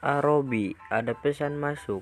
Arobi, Robi, ada pesan masuk.